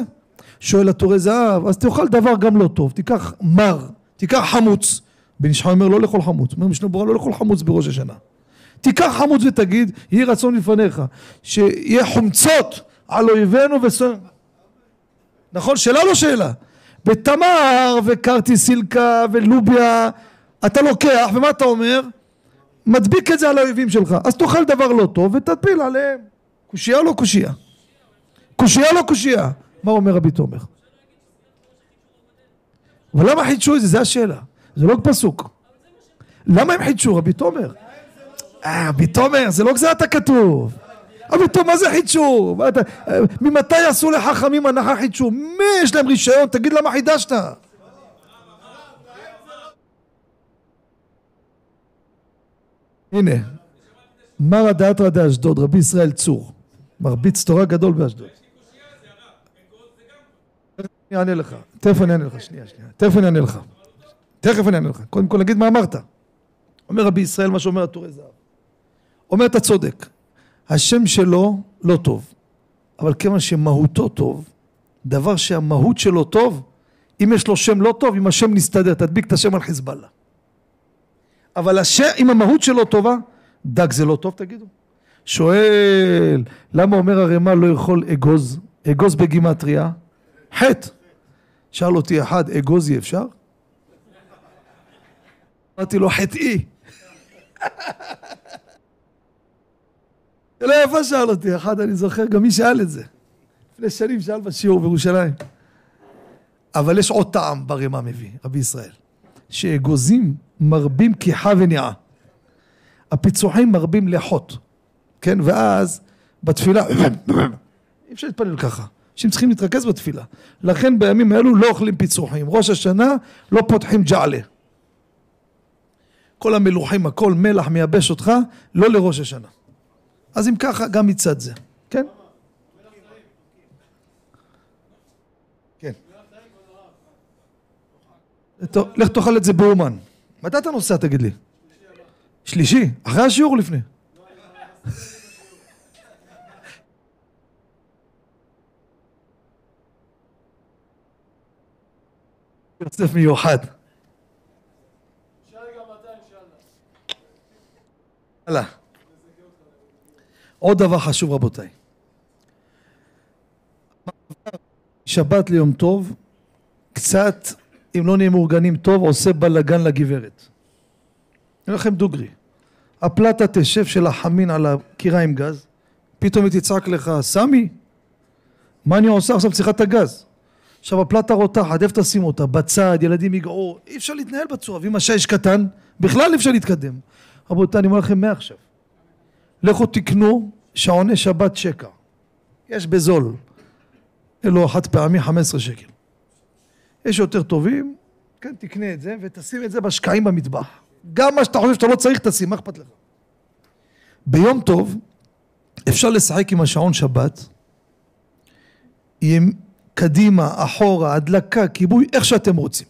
שואל התורי זהב, אז תאכל דבר גם לא טוב, תיקח מר, תיקח חמוץ. בן איש חי אומר לא לאכול חמוץ, אומר משנה ברורה לא לאכול חמוץ בראש השנה. תיקח חמוץ ותגיד, יהי רצון לפניך, שיהיה חומצות על אויבינו וסו... נכון? שאלה לא שאלה. בתמר וקרטי סילקה ולוביה, אתה לוקח, ומה אתה אומר? מדביק את זה על האויבים שלך. אז תאכל דבר לא טוב ותפיל עליהם. קושייה או לא קושייה? קושייה או לא קושייה? מה אומר רבי תומר? אבל למה חידשו את זה? זו השאלה. זה לא פסוק. למה הם חידשו, רבי תומר? אה, רבי תומר, זה לא גזירת הכתוב. רבי תומר, מה זה חידשו? ממתי עשו לחכמים הנחה חידשו? מי יש להם רישיון? תגיד למה חידשת? הנה, מרא דאתרא דאשדוד, רבי ישראל צור, מרביץ תורה גדול באשדוד. אני אענה לך, תכף אני אענה לך, שנייה, שנייה, תכף אני אענה לך, תכף אני אענה לך, קודם כל נגיד מה אמרת. אומר רבי ישראל מה שאומר הטורי זהב. אומר אתה צודק, השם שלו לא טוב, אבל כיוון שמהותו טוב, דבר שהמהות שלו טוב, אם יש לו שם לא טוב, אם השם נסתדר, תדביק את השם על חיזבאללה. אבל השם, אם המהות שלו טובה, דג זה לא טוב תגידו? שואל, למה אומר הרמ"א לא יכול אגוז? אגוז בגימטריה? חטא. שאל אותי אחד, אגוזי אפשר? אמרתי לו, חטאי. *laughs* לא יפה שאל אותי, אחד אני זוכר, גם מי שאל את זה. לפני שנים שאל בשיעור בירושלים. אבל יש עוד טעם ברימה מביא, רבי ישראל. שאגוזים מרבים כיחה וניעה. הפיצוחים מרבים לחוט, כן? ואז בתפילה, *clears throat* אי אפשר להתפלל ככה. אנשים צריכים להתרכז בתפילה. לכן בימים האלו לא אוכלים פיצוחים. ראש השנה לא פותחים ג'עלה. כל המלוחים, הכל מלח מייבש אותך, לא לראש השנה. אז אם ככה, גם מצד זה. כן? כן. לך תאכל את זה באומן. מתי אתה נוסע תגיד לי? שלישי? אחרי השיעור או לפני? יוסף מיוחד. הלאה. עוד דבר חשוב רבותיי. שבת ליום טוב, קצת, אם לא נהיה מאורגנים טוב, עושה בלאגן לגברת. אני לכם דוגרי. הפלטה תשב של החמין על הקירה עם גז, פתאום היא תצעק לך, סמי, מה אני עושה עכשיו צריכה את הגז? עכשיו הפלטה רותחת, איפה תשים אותה? בצד, ילדים יגעו, אי אפשר להתנהל בצורה, ואם השיש קטן, בכלל אי אפשר להתקדם. רבותיי, אני אומר לכם מעכשיו, לכו תקנו שעוני שבת שקע, יש בזול, אלו חד פעמי 15 שקל. יש יותר טובים, כן, תקנה את זה ותשים את זה בשקעים במטבח. גם מה שאתה חושב שאתה לא צריך תשים, מה אכפת לך? ביום טוב אפשר לשחק עם השעון שבת, עם קדימה, אחורה, הדלקה, כיבוי, איך שאתם רוצים.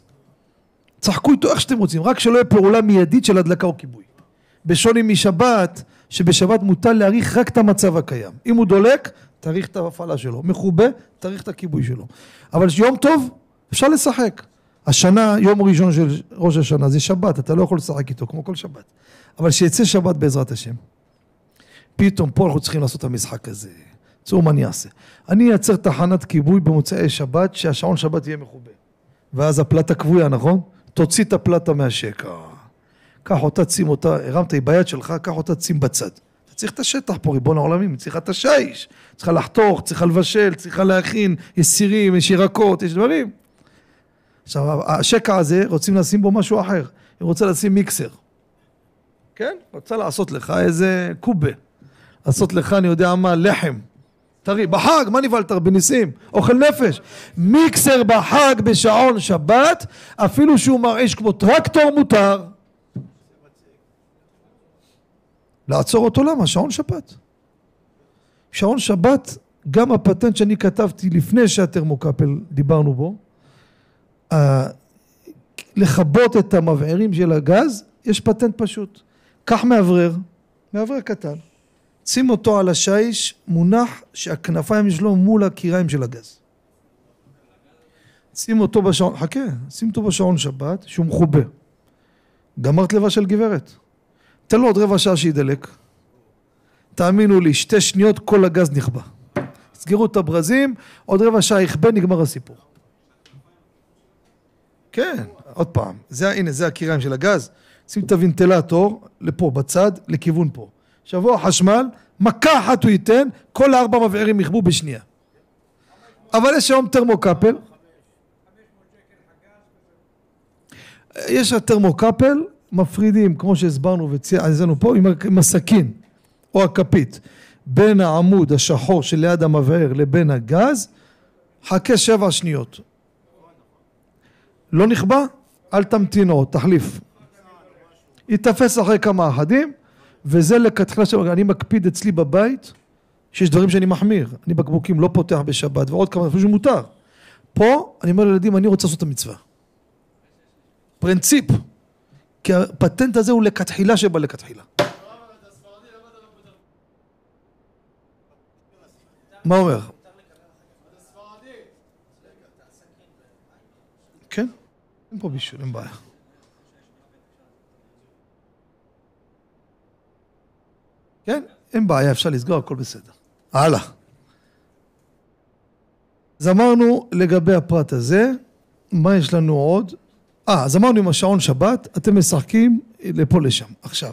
צחקו איתו איך שאתם רוצים, רק שלא יהיה פעולה מיידית של הדלקה או כיבוי. בשוני משבת, שבשבת מוטל להעריך רק את המצב הקיים. אם הוא דולק, תאריך את ההפעלה שלו. מכובה, תאריך את הכיבוי שלו. אבל יום טוב, אפשר לשחק. השנה, יום ראשון של ראש השנה זה שבת, אתה לא יכול לשחק איתו כמו כל שבת. אבל שיצא שבת בעזרת השם. פתאום פה אנחנו צריכים לעשות את המשחק הזה. צאו מה אני אעשה. אני אייצר תחנת כיבוי במוצאי שבת, שהשעון שבת יהיה מכובה. ואז הפלטה כבויה, נכון? תוציא את הפלטה מהשקע. קח אותה, שים אותה, הרמת היא ביד שלך, קח אותה, שים בצד. אתה צריך את השטח פה, ריבון העולמים, צריכה את השיש. צריכה לחתוך, צריכה לבשל, צריכה להכין, יש סירים, יש ירקות, יש דברים. עכשיו, השקע הזה, רוצים לשים בו משהו אחר. היא רוצה לשים מיקסר. כן? רוצה לעשות לך איזה קובה. לעשות לך, אני יודע מה, לחם. טרי, בחג, מה נבהלת בניסים? אוכל נפש. מיקסר בחג בשעון שבת, אפילו שהוא מרעיש כמו טרקטור מותר. לעצור אותו למה? שעון שבת. שעון שבת, גם הפטנט שאני כתבתי לפני שהטרמוקפל דיברנו בו, לכבות את המבערים של הגז, יש פטנט פשוט. קח מאוורר, מאוורר קטן, שים אותו על השיש מונח שהכנפיים שלו מול הקיריים של הגז. שים אותו בשעון, חכה, שים אותו בשעון שבת שהוא מחובה. גמרת לבשל גברת. תן לו עוד רבע שעה שידלק. תאמינו לי, שתי שניות כל הגז נכבה. סגרו את הברזים, עוד רבע שעה יכבה, נגמר הסיפור. כן, עוד פעם, זה, הנה, זה הקיריים של הגז. שים את הוונטלטור לפה, בצד, לכיוון פה. שבוע חשמל, מכה אחת הוא ייתן, כל הארבע מבערים יכבו בשנייה. אבל יש היום תרמוקפל. יש התרמוקפל, מפרידים, כמו שהסברנו וציינו פה, עם, הסכין או הכפית בין העמוד השחור שליד המבער לבין הגז, חכה שבע שניות. לא נכבה? אל תמתינו, תחליף. ייתפס אחרי כמה אחדים, וזה לכתחילה של... אני מקפיד אצלי בבית, שיש דברים שאני מחמיר. אני בקבוקים לא פותח בשבת, ועוד כמה דברים שמותר. פה, אני אומר לילדים, אני רוצה לעשות את המצווה. פרינציפ. כי הפטנט הזה הוא לכתחילה שבא לכתחילה. מה אומר? כן, אין פה בישול, אין בעיה. כן, אין בעיה, אפשר לסגור, הכל בסדר. הלאה. אז אמרנו לגבי הפרט הזה, מה יש לנו עוד? אה, אז אמרנו עם השעון שבת, אתם משחקים לפה לשם. עכשיו.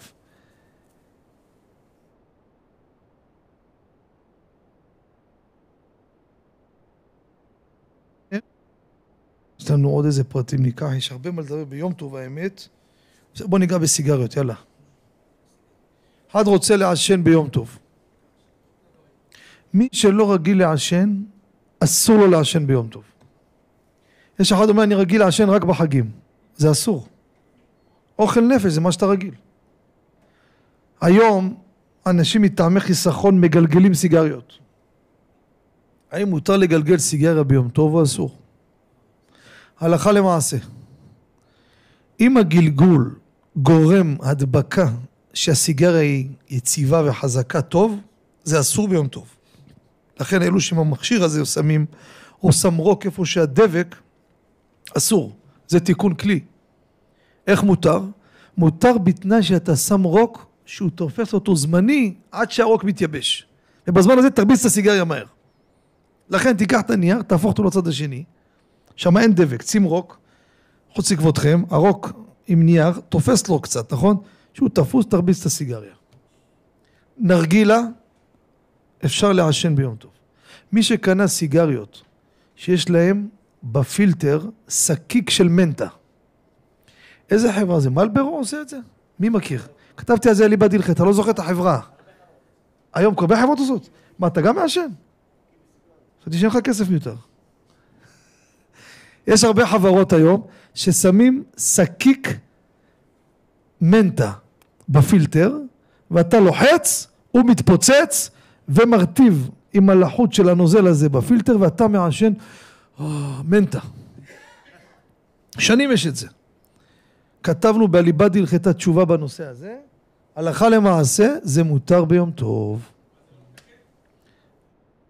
יש לנו עוד איזה פרטים ניקח, יש הרבה מה לדבר ביום טוב האמת. בוא ניגע בסיגריות, יאללה. אחד רוצה לעשן ביום טוב. מי שלא רגיל לעשן, אסור לו לעשן ביום טוב. יש אחד אומר, אני רגיל לעשן רק בחגים. זה אסור. אוכל נפש זה מה שאתה רגיל. היום אנשים מטעמי חיסכון מגלגלים סיגריות. האם מותר לגלגל סיגריה ביום טוב או אסור? הלכה למעשה. אם הגלגול גורם הדבקה שהסיגריה היא יציבה וחזקה טוב, זה אסור ביום טוב. לכן אלו שעם המכשיר הזה שמים, או שם רוק איפה שהדבק, אסור. זה תיקון כלי. איך מותר? מותר בתנאי שאתה שם רוק שהוא תופס אותו זמני עד שהרוק מתייבש. ובזמן הזה תרביץ את הסיגריה מהר. לכן תיקח את הנייר, תהפוך אותו לצד השני, שם אין דבק, שים רוק, חוץ לכבודכם, הרוק עם נייר, תופס לו קצת, נכון? שהוא תפוס, תרביץ את הסיגריה. נרגילה, אפשר לעשן ביום טוב. מי שקנה סיגריות שיש להם בפילטר שקיק של מנטה. איזה חברה זה? מלברו עושה את זה? מי מכיר? כתבתי על זה אליבא דילכה, אתה לא זוכר את החברה. היום כל חברות עושות. מה, אתה גם מעשן? חשבתי שאין לך כסף מיותר. *laughs* יש הרבה חברות היום ששמים שקיק מנטה בפילטר, ואתה לוחץ, הוא מתפוצץ ומרטיב עם הלחות של הנוזל הזה בפילטר, ואתה מעשן oh, מנטה. שנים יש את זה. כתבנו בעליבא דלחית תשובה בנושא הזה, הלכה למעשה זה מותר ביום טוב.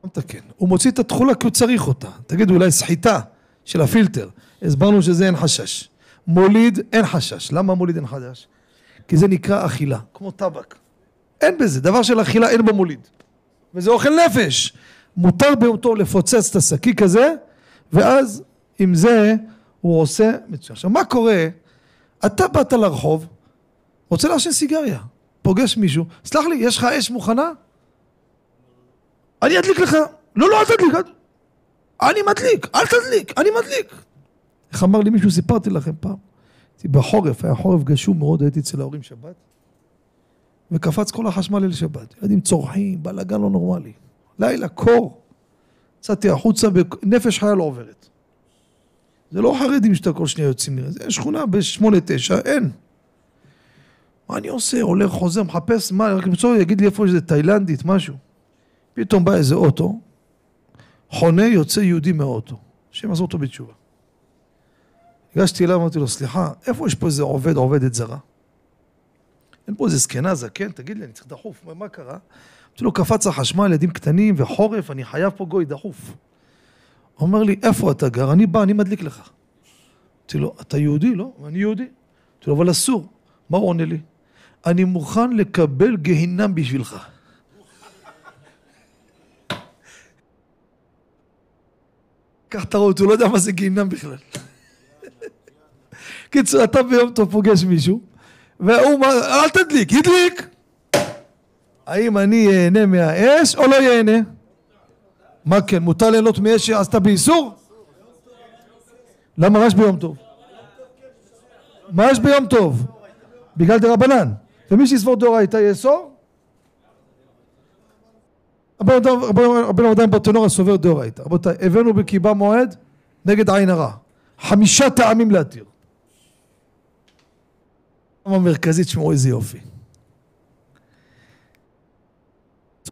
מתקן. הוא מוציא את התכולה כי הוא צריך אותה. תגידו אולי סחיטה של הפילטר. הסברנו שזה אין חשש. מוליד אין חשש. למה מוליד אין חשש? כי זה נקרא אכילה, כמו טבק. אין בזה, דבר של אכילה אין בו מוליד. וזה אוכל נפש. מותר ביום טוב לפוצץ את השקיק הזה, ואז עם זה הוא עושה מצוין. עכשיו מה קורה? אתה באת לרחוב, רוצה לעשן סיגריה, פוגש מישהו, סלח לי, יש לך אש מוכנה? אני אדליק לך. לא, לא, אל תדליק. אני מדליק, אל תדליק, אני מדליק. איך אמר לי מישהו, סיפרתי לכם פעם. בחורף, היה חורף גשום מאוד, הייתי אצל ההורים שבת, וקפץ כל החשמל ליל שבת. ילדים צורחים, בלאגן לא נורמלי. לילה, קור. יצאתי החוצה, נפש חיה לא עוברת. זה לא חרדים שאתה כל שנייה יוצאים לזה, זה שכונה בשמונה תשע, אין. מה אני עושה? הולך, חוזר, מחפש, מה, רק למצוא, יגיד לי איפה זה תאילנדית, משהו. פתאום בא איזה אוטו, חונה, יוצא יהודי מהאוטו. השם עזור אותו בתשובה. הגשתי אליו, אמרתי לו, סליחה, איפה יש פה איזה עובד, עובדת זרה? אין פה איזה זקנה, זקן, תגיד לי, אני צריך דחוף, מה, מה קרה? אמרתי לו, קפץ החשמל, ילדים קטנים וחורף, אני חייב פה גוי דחוף. אומר לי, איפה אתה גר? אני בא, אני מדליק לך. אמרתי לו, אתה יהודי? לא, אני יהודי. אמרתי לו, אבל אסור. מה הוא עונה לי? אני מוכן לקבל גיהינם בשבילך. קח את הרוט, הוא לא יודע מה זה גיהינם בכלל. קיצור, אתה ביום טוב פוגש מישהו, והוא אומר, אל תדליק, ידליק! האם אני אהנה מהאש או לא יהנה? מה כן, מותר ליהנות מאש שעשתה באיסור? למה מה יש ביום טוב? מה יש ביום טוב? בגלל דה רבנן. ומי שיסבור דאורייתא יאסור? רבנו עדיין בתנור הסובר דאורייתא. רבותיי, הבאנו בקיבה מועד נגד עין הרע. חמישה טעמים להתיר. המרכזית, תשמעו איזה יופי.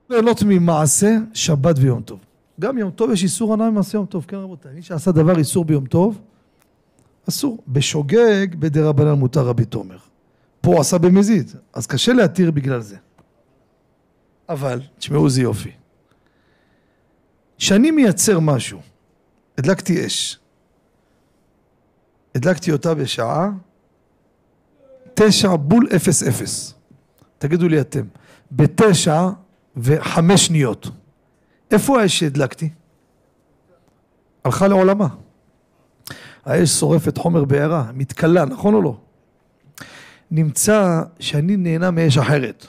ליהנות ממעשה שבת ויום טוב. גם יום טוב יש איסור הנאה ממעשה יום טוב, כן רבותיי? מי שעשה דבר איסור ביום טוב, אסור. בשוגג בדרבנן מותר רבי תומר. פה הוא עשה במזיד, אז קשה להתיר בגלל זה. אבל, תשמעו איזה יופי. כשאני מייצר משהו, הדלקתי אש, הדלקתי אותה בשעה תשע בול אפס אפס. תגידו לי אתם, בתשע וחמש שניות. איפה האש שהדלקתי? הלכה לעולמה. האש שורפת חומר בעירה, מתכלה, נכון או לא? נמצא שאני נהנה מאש אחרת.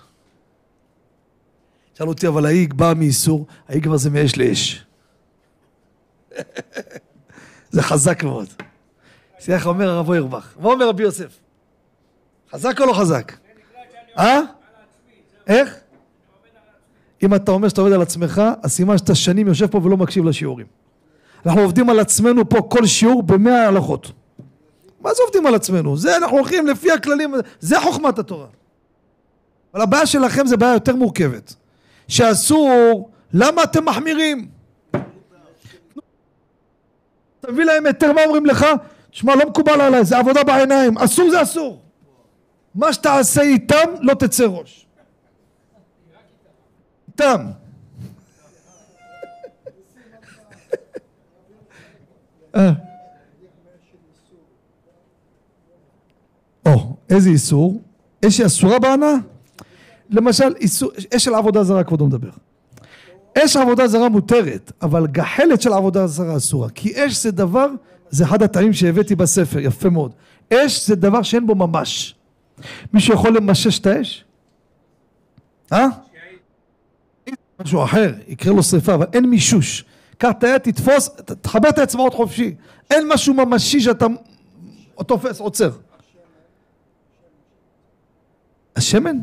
שאלו אותי, אבל ההיא באה מאיסור, ההיא כבר זה מאש לאש. *laughs* זה חזק מאוד. איך אומר הרב אוירבך. מה אומר רבי יוסף? חזק או לא חזק? אה? איך? אם אתה אומר שאתה עובד על עצמך, אז סימן שאתה שנים יושב פה ולא מקשיב לשיעורים. אנחנו עובדים על עצמנו פה כל שיעור במאה הלכות. מה זה עובדים על עצמנו? זה אנחנו הולכים לפי הכללים, זה חוכמת התורה. אבל הבעיה שלכם זה בעיה יותר מורכבת. שאסור, למה אתם מחמירים? אתה מביא להם היתר, מה אומרים לך? שמע, לא מקובל עליי, זה עבודה בעיניים, אסור זה אסור. מה שתעשה איתם, לא תצא ראש. איתם. אה. או, איזה איסור? אש היא אסורה בהנאה? למשל, אש של עבודה זרה כבודו מדבר. אש עבודה זרה מותרת, אבל גחלת של עבודה זרה אסורה. כי אש זה דבר, זה אחד הטעמים שהבאתי בספר, יפה מאוד. אש זה דבר שאין בו ממש. מישהו יכול למשש את האש? אה? משהו אחר, יקרה לו שריפה, אבל אין מישוש. קח את היד, תתפוס, תחבר את האצבעות חופשי. אין משהו ממשי שאתה תופס, עוצר. השמן?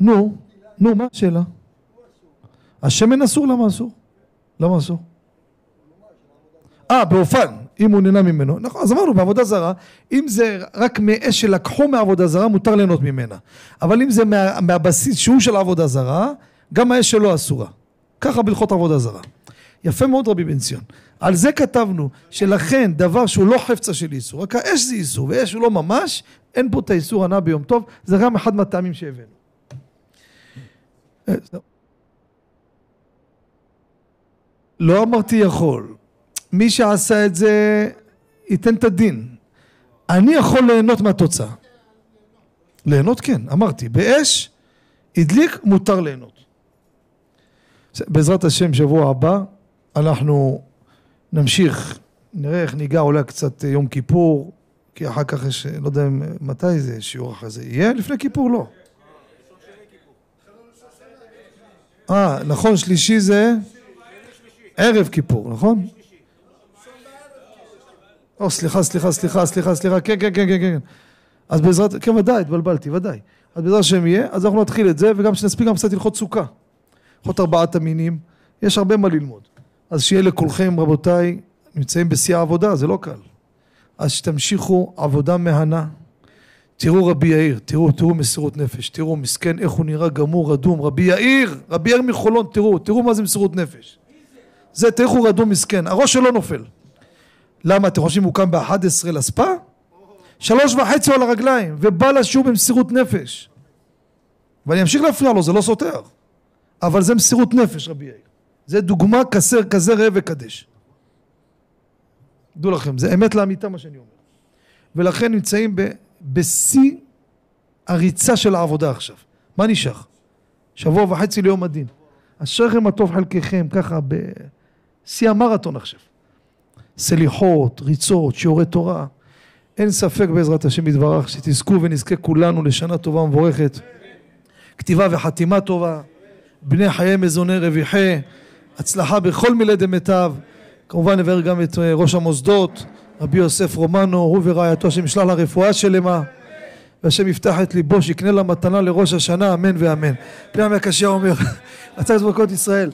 נו, נו, מה השאלה? השמן אסור, למה אסור? למה אסור? אה, באופן, אם הוא נהנה ממנו. נכון, אז אמרנו, בעבודה זרה, אם זה רק מאש שלקחו מעבודה זרה, מותר ליהנות ממנה. אבל אם זה מה, מהבסיס שהוא של עבודה זרה, גם האש שלו אסורה. ככה בהלכות עבודה זרה. יפה מאוד רבי בן ציון. על זה כתבנו, שלכן דבר שהוא לא חפצה של איסור, רק האש זה איסור, ואש הוא לא ממש, אין פה את האיסור הנע ביום טוב, זה גם אחד מהטעמים שהבאנו. אה, לא אמרתי יכול. מי שעשה את זה ייתן את הדין. אני יכול ליהנות מהתוצאה. ליהנות כן, אמרתי. באש, הדליק, מותר ליהנות. בעזרת השם, שבוע הבא, אנחנו נמשיך, נראה איך ניגע אולי קצת יום כיפור, כי אחר כך יש, לא יודע מתי זה, שיעור אחרי זה. יהיה לפני כיפור? לא. אה, נכון, שלישי זה ערב כיפור, נכון? או, סליחה, סליחה, סליחה, סליחה, סליחה, כן, כן, כן, כן, כן. אז בעזרת, כן, ודאי, התבלבלתי, ודאי. אז בעזרת השם יהיה, אז אנחנו נתחיל את זה, וגם שנספיק גם קצת הלכות סוכה. הלכות ארבעת המינים, יש הרבה מה ללמוד. אז שיהיה לכולכם, רבותיי, נמצאים בשיא העבודה, זה לא קל. אז שתמשיכו עבודה מהנה. תראו רבי יאיר, תראו, תראו מסירות נפש, תראו מסכן איך הוא נראה גמור, רדום, רבי יאיר, רבי יאיר מחולון, תראו, תראו מה זה מסירות נפש. זה, תראו רדום מסכן, הראש שלו נופל. למה, אתם חושבים הוא קם ב-11 לספה? שלוש וחצי על הרגליים, ובא לשיעור במסירות נפש. ואני אמשיך להפריע לו, זה לא סותר. אבל זה מסירות נפש, רבי יאיר. זה דוגמה כסר, כזה ראה וקדש. דעו לכם, זה אמת לאמיתה מה שאני אומר. ולכן נמצאים בשיא הריצה של העבודה עכשיו. מה נשאר? שבוע וחצי ליום הדין. אשריכם הטוב חלקכם, ככה בשיא המרתון עכשיו. סליחות, ריצות, שיעורי תורה. אין ספק בעזרת השם יתברך שתזכו ונזכה כולנו לשנה טובה ומבורכת. כתיבה וחתימה טובה, בני חיי מזוני רוויחי, הצלחה בכל מילי דמיטב. כמובן נבהר גם את אה, ראש המוסדות, רבי יוסף רומנו, הוא ורעייתו, השם ישלח לה רפואה שלמה, והשם יפתח את ליבו, שיקנה לה מתנה לראש השנה, אמן ואמן. פני המקשר אומר, *laughs* רצה לזבוקות ישראל.